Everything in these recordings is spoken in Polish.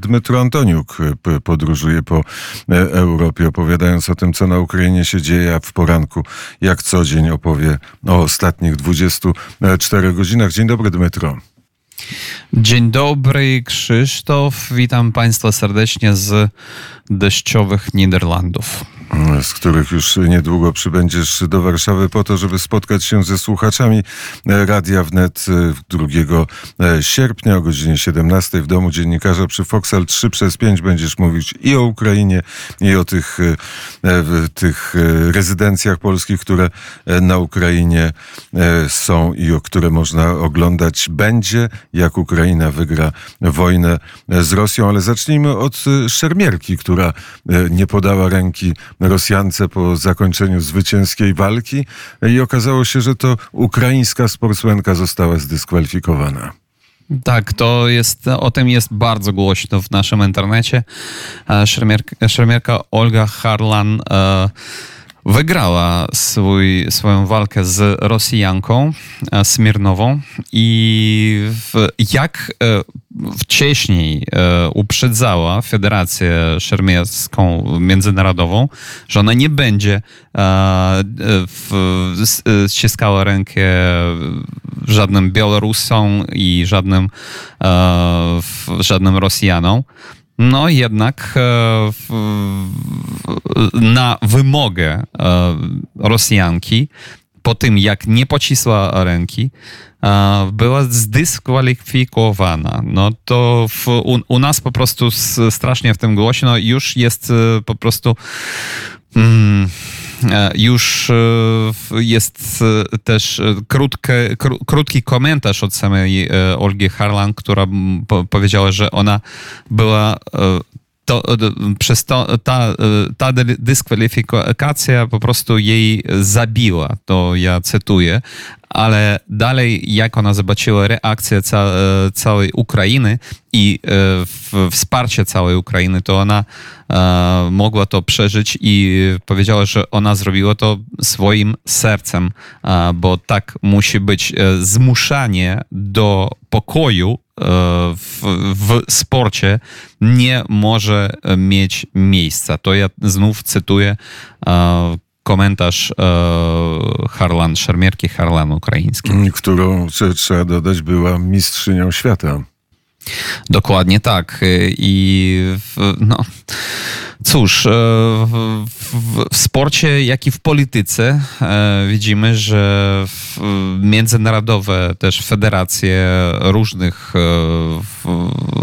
Dmytro Antoniuk podróżuje po e, Europie, opowiadając o tym, co na Ukrainie się dzieje, a w poranku, jak co dzień, opowie o ostatnich 24 godzinach. Dzień dobry, Dmytro. Dzień dobry, Krzysztof. Witam Państwa serdecznie z deszczowych Niderlandów z których już niedługo przybędziesz do Warszawy po to, żeby spotkać się ze słuchaczami Radia Wnet 2 e, sierpnia o godzinie 17 w domu dziennikarza przy Foxal 3 przez 5 będziesz mówić i o Ukrainie, i o tych, e, tych e, rezydencjach polskich, które na Ukrainie są i o które można oglądać będzie, jak Ukraina wygra wojnę z Rosją. Ale zacznijmy od szermierki, która nie podała ręki Rosjance po zakończeniu zwycięskiej walki i okazało się, że to ukraińska sportsmenka została zdyskwalifikowana. Tak, to jest, o tym jest bardzo głośno w naszym internecie. E, szermierka, szermierka Olga Harlan e, wygrała swój, swoją walkę z Rosjanką e, Smirnową i w, jak e, wcześniej e, uprzedzała Federację Szermierską Międzynarodową, że ona nie będzie ściskała rękę żadnym Białorusom i żadnym, żadnym Rosjanom. No jednak e, na wymogę e, Rosjanki, po tym jak nie pocisła ręki, e, była zdyskwalifikowana. No to w, u, u, nas po prostu strasznie w tym głośno już jest po prostu. Mm, już e, jest e, też krótki, krótki komentarz od samej Olgi Harlan, która powiedziała, że ona była to, przez to, ta, ta dyskwalifikacja po prostu jej zabiła, to ja cytuję, ale dalej jak ona zobaczyła reakcję ca całej Ukrainy i e, wsparcie całej Ukrainy, to ona e, mogła to przeżyć i powiedziała, że ona zrobiła to swoim sercem, e, bo tak musi być zmuszanie do pokoju w, w sporcie nie może mieć miejsca. To ja znów cytuję komentarz Harlan, szermierki Harlan ukraińskiej. Którą, trzeba dodać, była mistrzynią świata. Dokładnie tak. I no, cóż, e, w, w, w, sporcie, jak i w polityce e, widzimy, że międzynarodowe też federacje różnych e,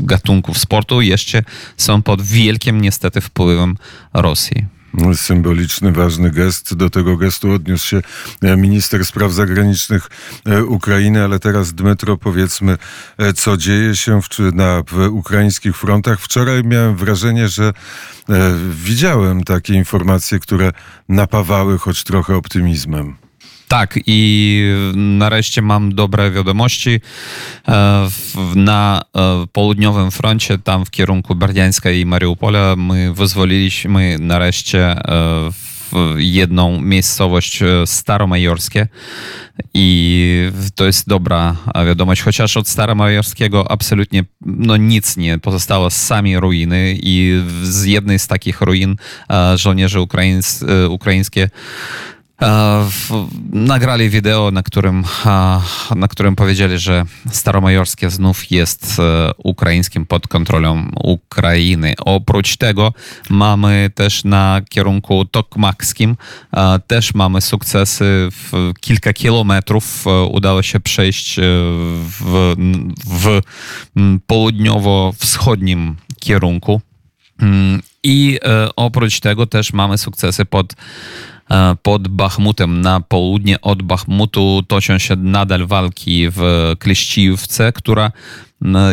gatunków sportu jeszcze są pod wielkim niestety wpływem Rosji symboliczny, ważny gest. Do tego gestu odniósł się e, minister spraw zagranicznych e, Ukrainy, ale teraz Dmytro powiedzmy, e, co dzieje się w, na w ukraińskich frontach. Wczoraj miałem wrażenie, że widziałem takie informacje, które napawały choć trochę optymizmem. Tak, i nareszcie mam dobre wiadomości. E, na e, południowym froncie, tam w kierunku Berdiańska i Mariupola, my wyzwoliliśmy nareszcie e, jedną miejscowość staromajorskie i to jest dobra wiadomość, chociaż od staromajorskiego absolutnie no, nic nie pozostało, sami ruiny i z jednej z takich ruin żołnierze ukraińskie nagrali wideo, na którym, na którym powiedzieli, że Staromajorskie znów jest e, ukraińskim pod kontrolą Ukrainy. Oprócz tego mamy też na kierunku tokmakskim też mamy sukcesy w kilka kilometrów e, udało się przejść e, w, w południowo-wschodnim kierunku. Mm, I oprócz tego też mamy sukcesy pod E, pod Bachmutem. Na południe od Bachmutu toczą się nadal walki w Kleścijówce, która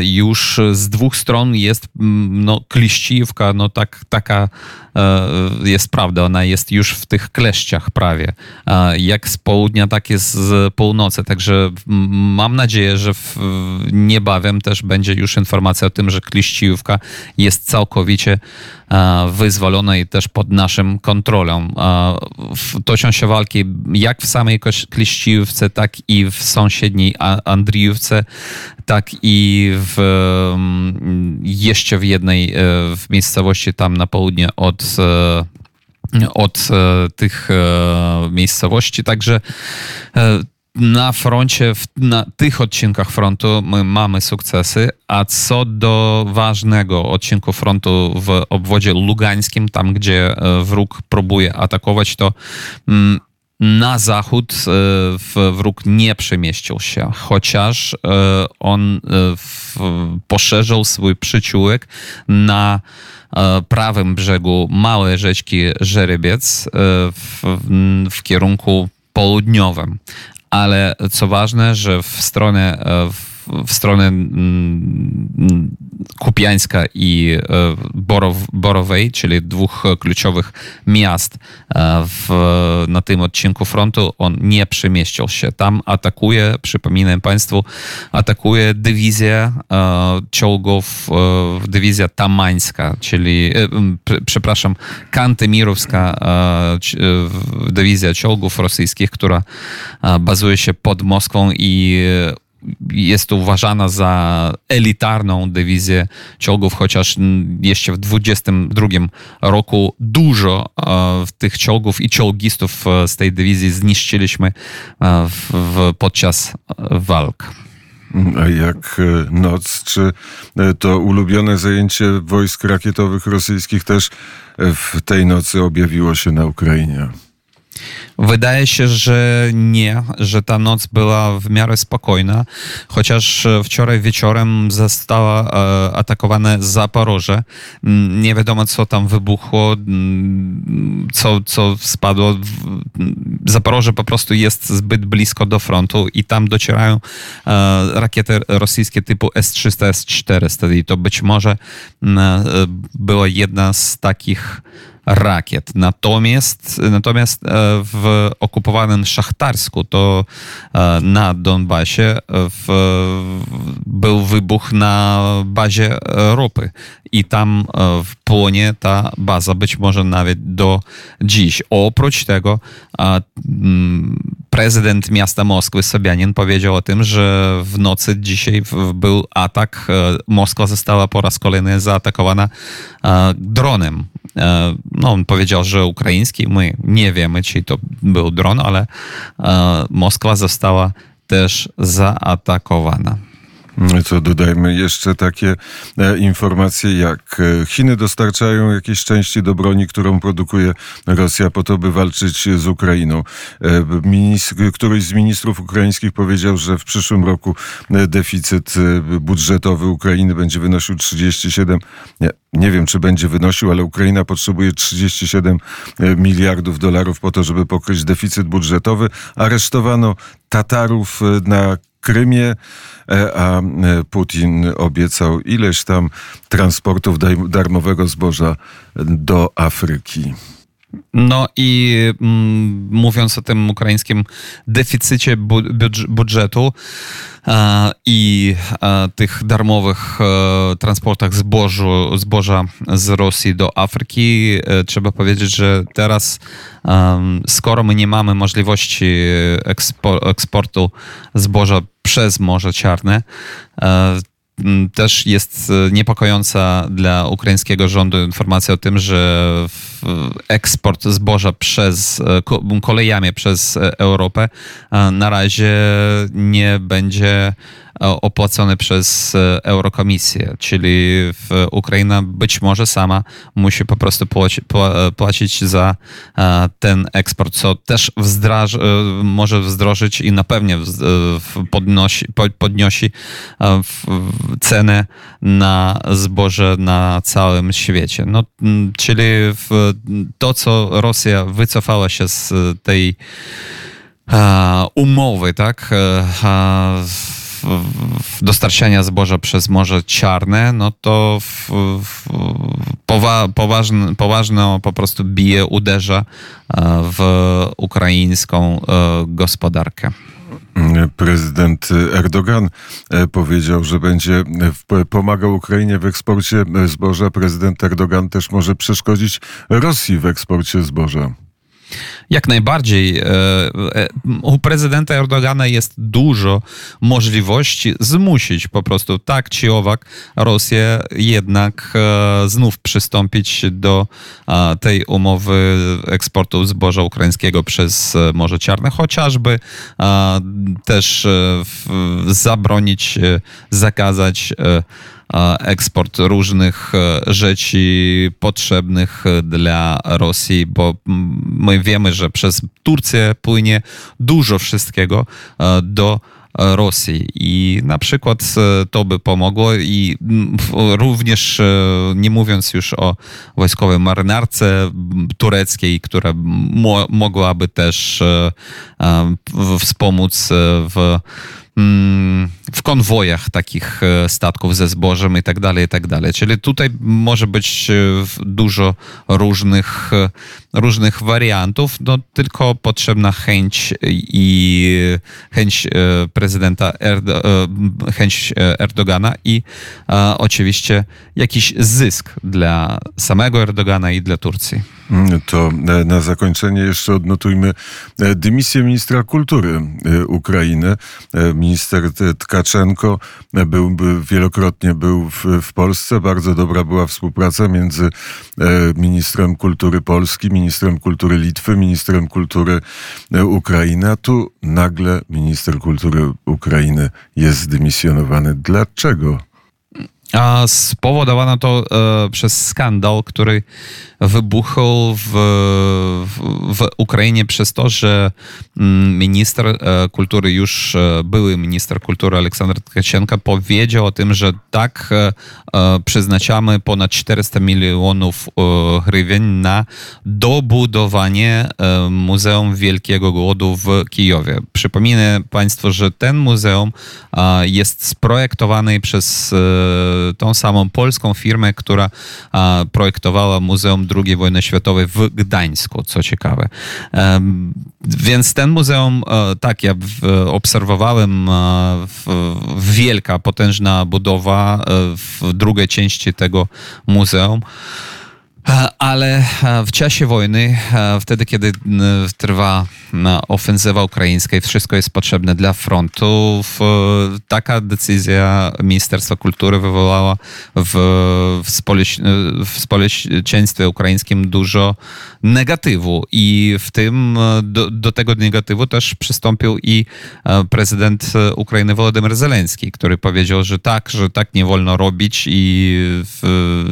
już z dwóch stron jest no, Kliścijówka, no tak, taka e, jest prawda, ona jest już w tych kleszczach prawie, jak z południa, tak jest z północy, także mam nadzieję, że w, niebawem też będzie już informacja o tym, że Kliścijówka jest całkowicie wyzwolona i też pod naszym kontrolą. Toczą się walki jak w samej Kliścijówce, tak i w sąsiedniej Andrijówce, tak i i w, jeszcze w jednej w miejscowości tam na południe od od tych miejscowości. Także na froncie, na tych odcinkach frontu my mamy sukcesy, a co do ważnego odcinku frontu w obwodzie lugańskim, tam gdzie e, wróg próbuje atakować, to mm, na zachód e, wróg nie przemieścił się, chociaż e, on poszerzył swój przyciółek na prawym brzegu małej rzeczki Żerybiec w, w kierunku południowym. Ale co ważne, że w stronę, e, w stronę mm, Kupiańska i e, Borow, Borowej, czyli dwóch kluczowych miast e, w, na tym odcinku frontu, on nie przemieścił się. Tam atakuje, przypominam Państwu, atakuje dywizja czołgów, dywizja tamańska, czyli, przepraszam, kantymirowska dywizja czołgów rosyjskich, która bazuje się pod Moskwą i jest uważana za elitarną dywizję czołgów, chociaż jeszcze w 22 roku dużo e, tych czołgów i czołgistów e, z tej dywizji zniszczyliśmy e, w, w, podczas walk. A jak noc? Czy to ulubione zajęcie wojsk rakietowych rosyjskich też w tej nocy objawiło się na Ukrainie? Wydaje się, że nie, że ta noc była w miarę spokojna, chociaż wczoraj wieczorem została e, atakowane Zaporoże. Mm, nie wiadomo, co tam wybuchło, mm, co, co spadło. Zaporoże po prostu jest zbyt blisko do frontu i tam docierają e, rakiety rosyjskie typu S-300, S-400 i to być może mm, e, była jedna z takich rakiet. Natomiast, natomiast e, w okupowanym Szachtarsku, to e, na Donbasie, w, był wybuch na bazie ropy i tam e, płonie ta baza być może nawet do dziś. Oprócz tego prezydent miasta Moskwy, Sobianin, powiedział o tym, że w nocy dzisiaj był atak. Moskwa została po raz kolejny zaatakowana dronem. E, no, on powiedział, że ukraiński. My nie wiemy, czy to był dron, ale e, Moskwa została też zaatakowana. Co dodajmy jeszcze takie e, informacje, jak e, Chiny dostarczają jakieś części do broni, którą produkuje Rosja po to, by walczyć z Ukrainą. E, ministr, któryś z ministrów ukraińskich powiedział, że w przyszłym roku deficyt budżetowy Ukrainy będzie wynosił 37, nie, nie wiem czy będzie wynosił, ale Ukraina potrzebuje 37 miliardów dolarów po to, żeby pokryć deficyt budżetowy. Aresztowano Tatarów na Krymie, e, a e, Putin obiecał ileś tam transportów darmowego zboża do Afryki. No i mm, mówiąc o tym ukraińskim deficycie budżetu e, i e, tych darmowych e, transportach zbożu, zboża z Rosji do Afryki, e, trzeba powiedzieć, że teraz skoro my nie mamy możliwości eksportu zboża przez Morze Czarne, e, też jest e, niepokojąca dla ukraińskiego rządu informacja o tym, że eksport zboża przez e, kolejami przez Europę na razie nie będzie opłacony przez e, Eurokomisję, czyli Ukraina być może sama musi po prostu płacić za e, ten eksport, co też wzdraż, e, może wzdrożyć i na pewno podnosi, podnosi cenę na zboże na całym świecie. No, czyli to, co Rosja wycofała się z tej umowy, tak? Dostarczania zboża przez Morze Czarne, no to w, w, powa, poważno po prostu bije, uderza e, w ukraińską e, gospodarkę. Prezydent Erdogan e, powiedział, że będzie pomagał Ukrainie w eksporcie zboża. Prezydent Erdogan też może przeszkodzić Rosji w eksporcie zboża. Jak najbardziej. U prezydenta Erdogana jest dużo możliwości zmusić po prostu tak czy owak Rosję jednak znów przystąpić do tej umowy eksportu zboża ukraińskiego przez Morze Czarne, chociażby też zabronić, zakazać eksport różnych e, rzeczy potrzebnych dla Rosji, bo my wiemy, że przez Turcję płynie dużo wszystkiego e, do Rosji. I na przykład e, to by pomogło i również nie mówiąc już o wojskowej marynarce tureckiej, która mo mogłaby też wspomóc w w konwojach takich e, statków ze zbożem i tak dalej, i tak dalej. Czyli tutaj może być e, dużo różnych, e, różnych wariantów, no tylko potrzebna chęć i chęć prezydenta Erdo, chęć Erdogana i oczywiście jakiś zysk dla samego Erdogana i dla Turcji. To na zakończenie jeszcze odnotujmy dymisję ministra kultury Ukrainy minister Tkaczenko był, wielokrotnie był w, w Polsce. Bardzo dobra była współpraca między e, ministrem kultury Polski, ministrem kultury Litwy, ministrem kultury e, Ukrainy. A tu nagle minister kultury Ukrainy jest zdymisjonowany. Dlaczego? A spowodowano to e, przez skandal, który wybuchł w, w, Ukrainie przez to, że mm, minister e, kultury, już e, były minister kultury Aleksander Tkaczenko powiedział o tym, że tak e, przeznaczamy ponad 400 milionów hrywien na dobudowanie Muzeum Wielkiego Głodu w Kijowie. Przypominę Państwu, że ten muzeum jest sprojektowany przez tą samą polską firmę, która projektowała Muzeum II wojny światowej w Gdańsku, co ciekawe. Więc ten muzeum, e, tak, ja obserwowałem e, wielka, potężna budowa e, w drugiej części tego muzeum. E, ale e, w czasie wojny, e, wtedy kiedy trwa ofensywa ukraińska i wszystko jest potrzebne dla frontu, taka decyzja Ministerstwa Kultury wywołała w, w społeczeństwie ukraińskim dużo negatywu. I w tym do, do tego negatywu też przystąpił i prezydent Ukrainy Wolodymyr Zelenski, który powiedział, że tak, że tak nie wolno robić i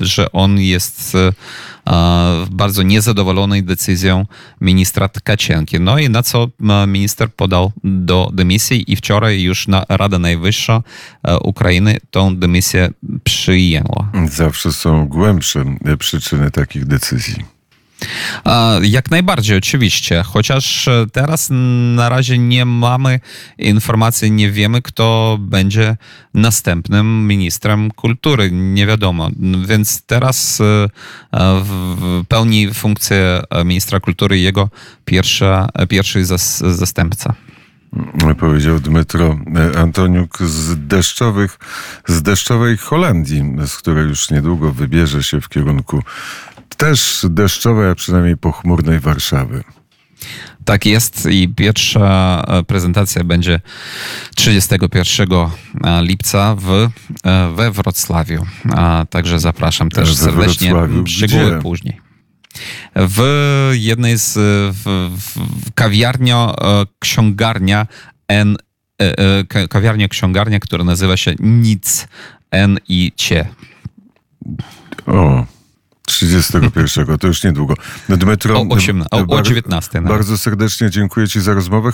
że on jest bardzo niezadowolony decyzją ministra Tkaczenki. No i na co minister podał do dymisji i wczoraj już na Rada Najwyższa e, Ukrainy tą dymisję przyjęła. Zawsze są głębsze przyczyny takich decyzji. Jak najbardziej, oczywiście. Chociaż e, teraz na razie nie mamy informacji, nie wiemy, kto będzie następnym ministrem kultury. Nie wiadomo. Więc teraz e, pełni funkcję ministra kultury jego pierwsza, pierwszy zastępca powiedział Dmytro Antoniuk z deszczowych, z deszczowej Holandii, z której już niedługo wybierze się w kierunku też deszczowej, a przynajmniej pochmurnej Warszawy. Tak jest i pierwsza e, prezentacja będzie 31 e, lipca w, e, we Wrocławiu. Także zapraszam też serdecznie. Szczegóły Gdzie? później. W jednej z w, w kawiarnia, ksiągarnia N, kawiarnia ksiągarnia, która nazywa się Nic N i Cie. O. 31, to już niedługo. Dmytro, o, 18, o, o 19. Bardzo serdecznie dziękuję Ci za rozmowę.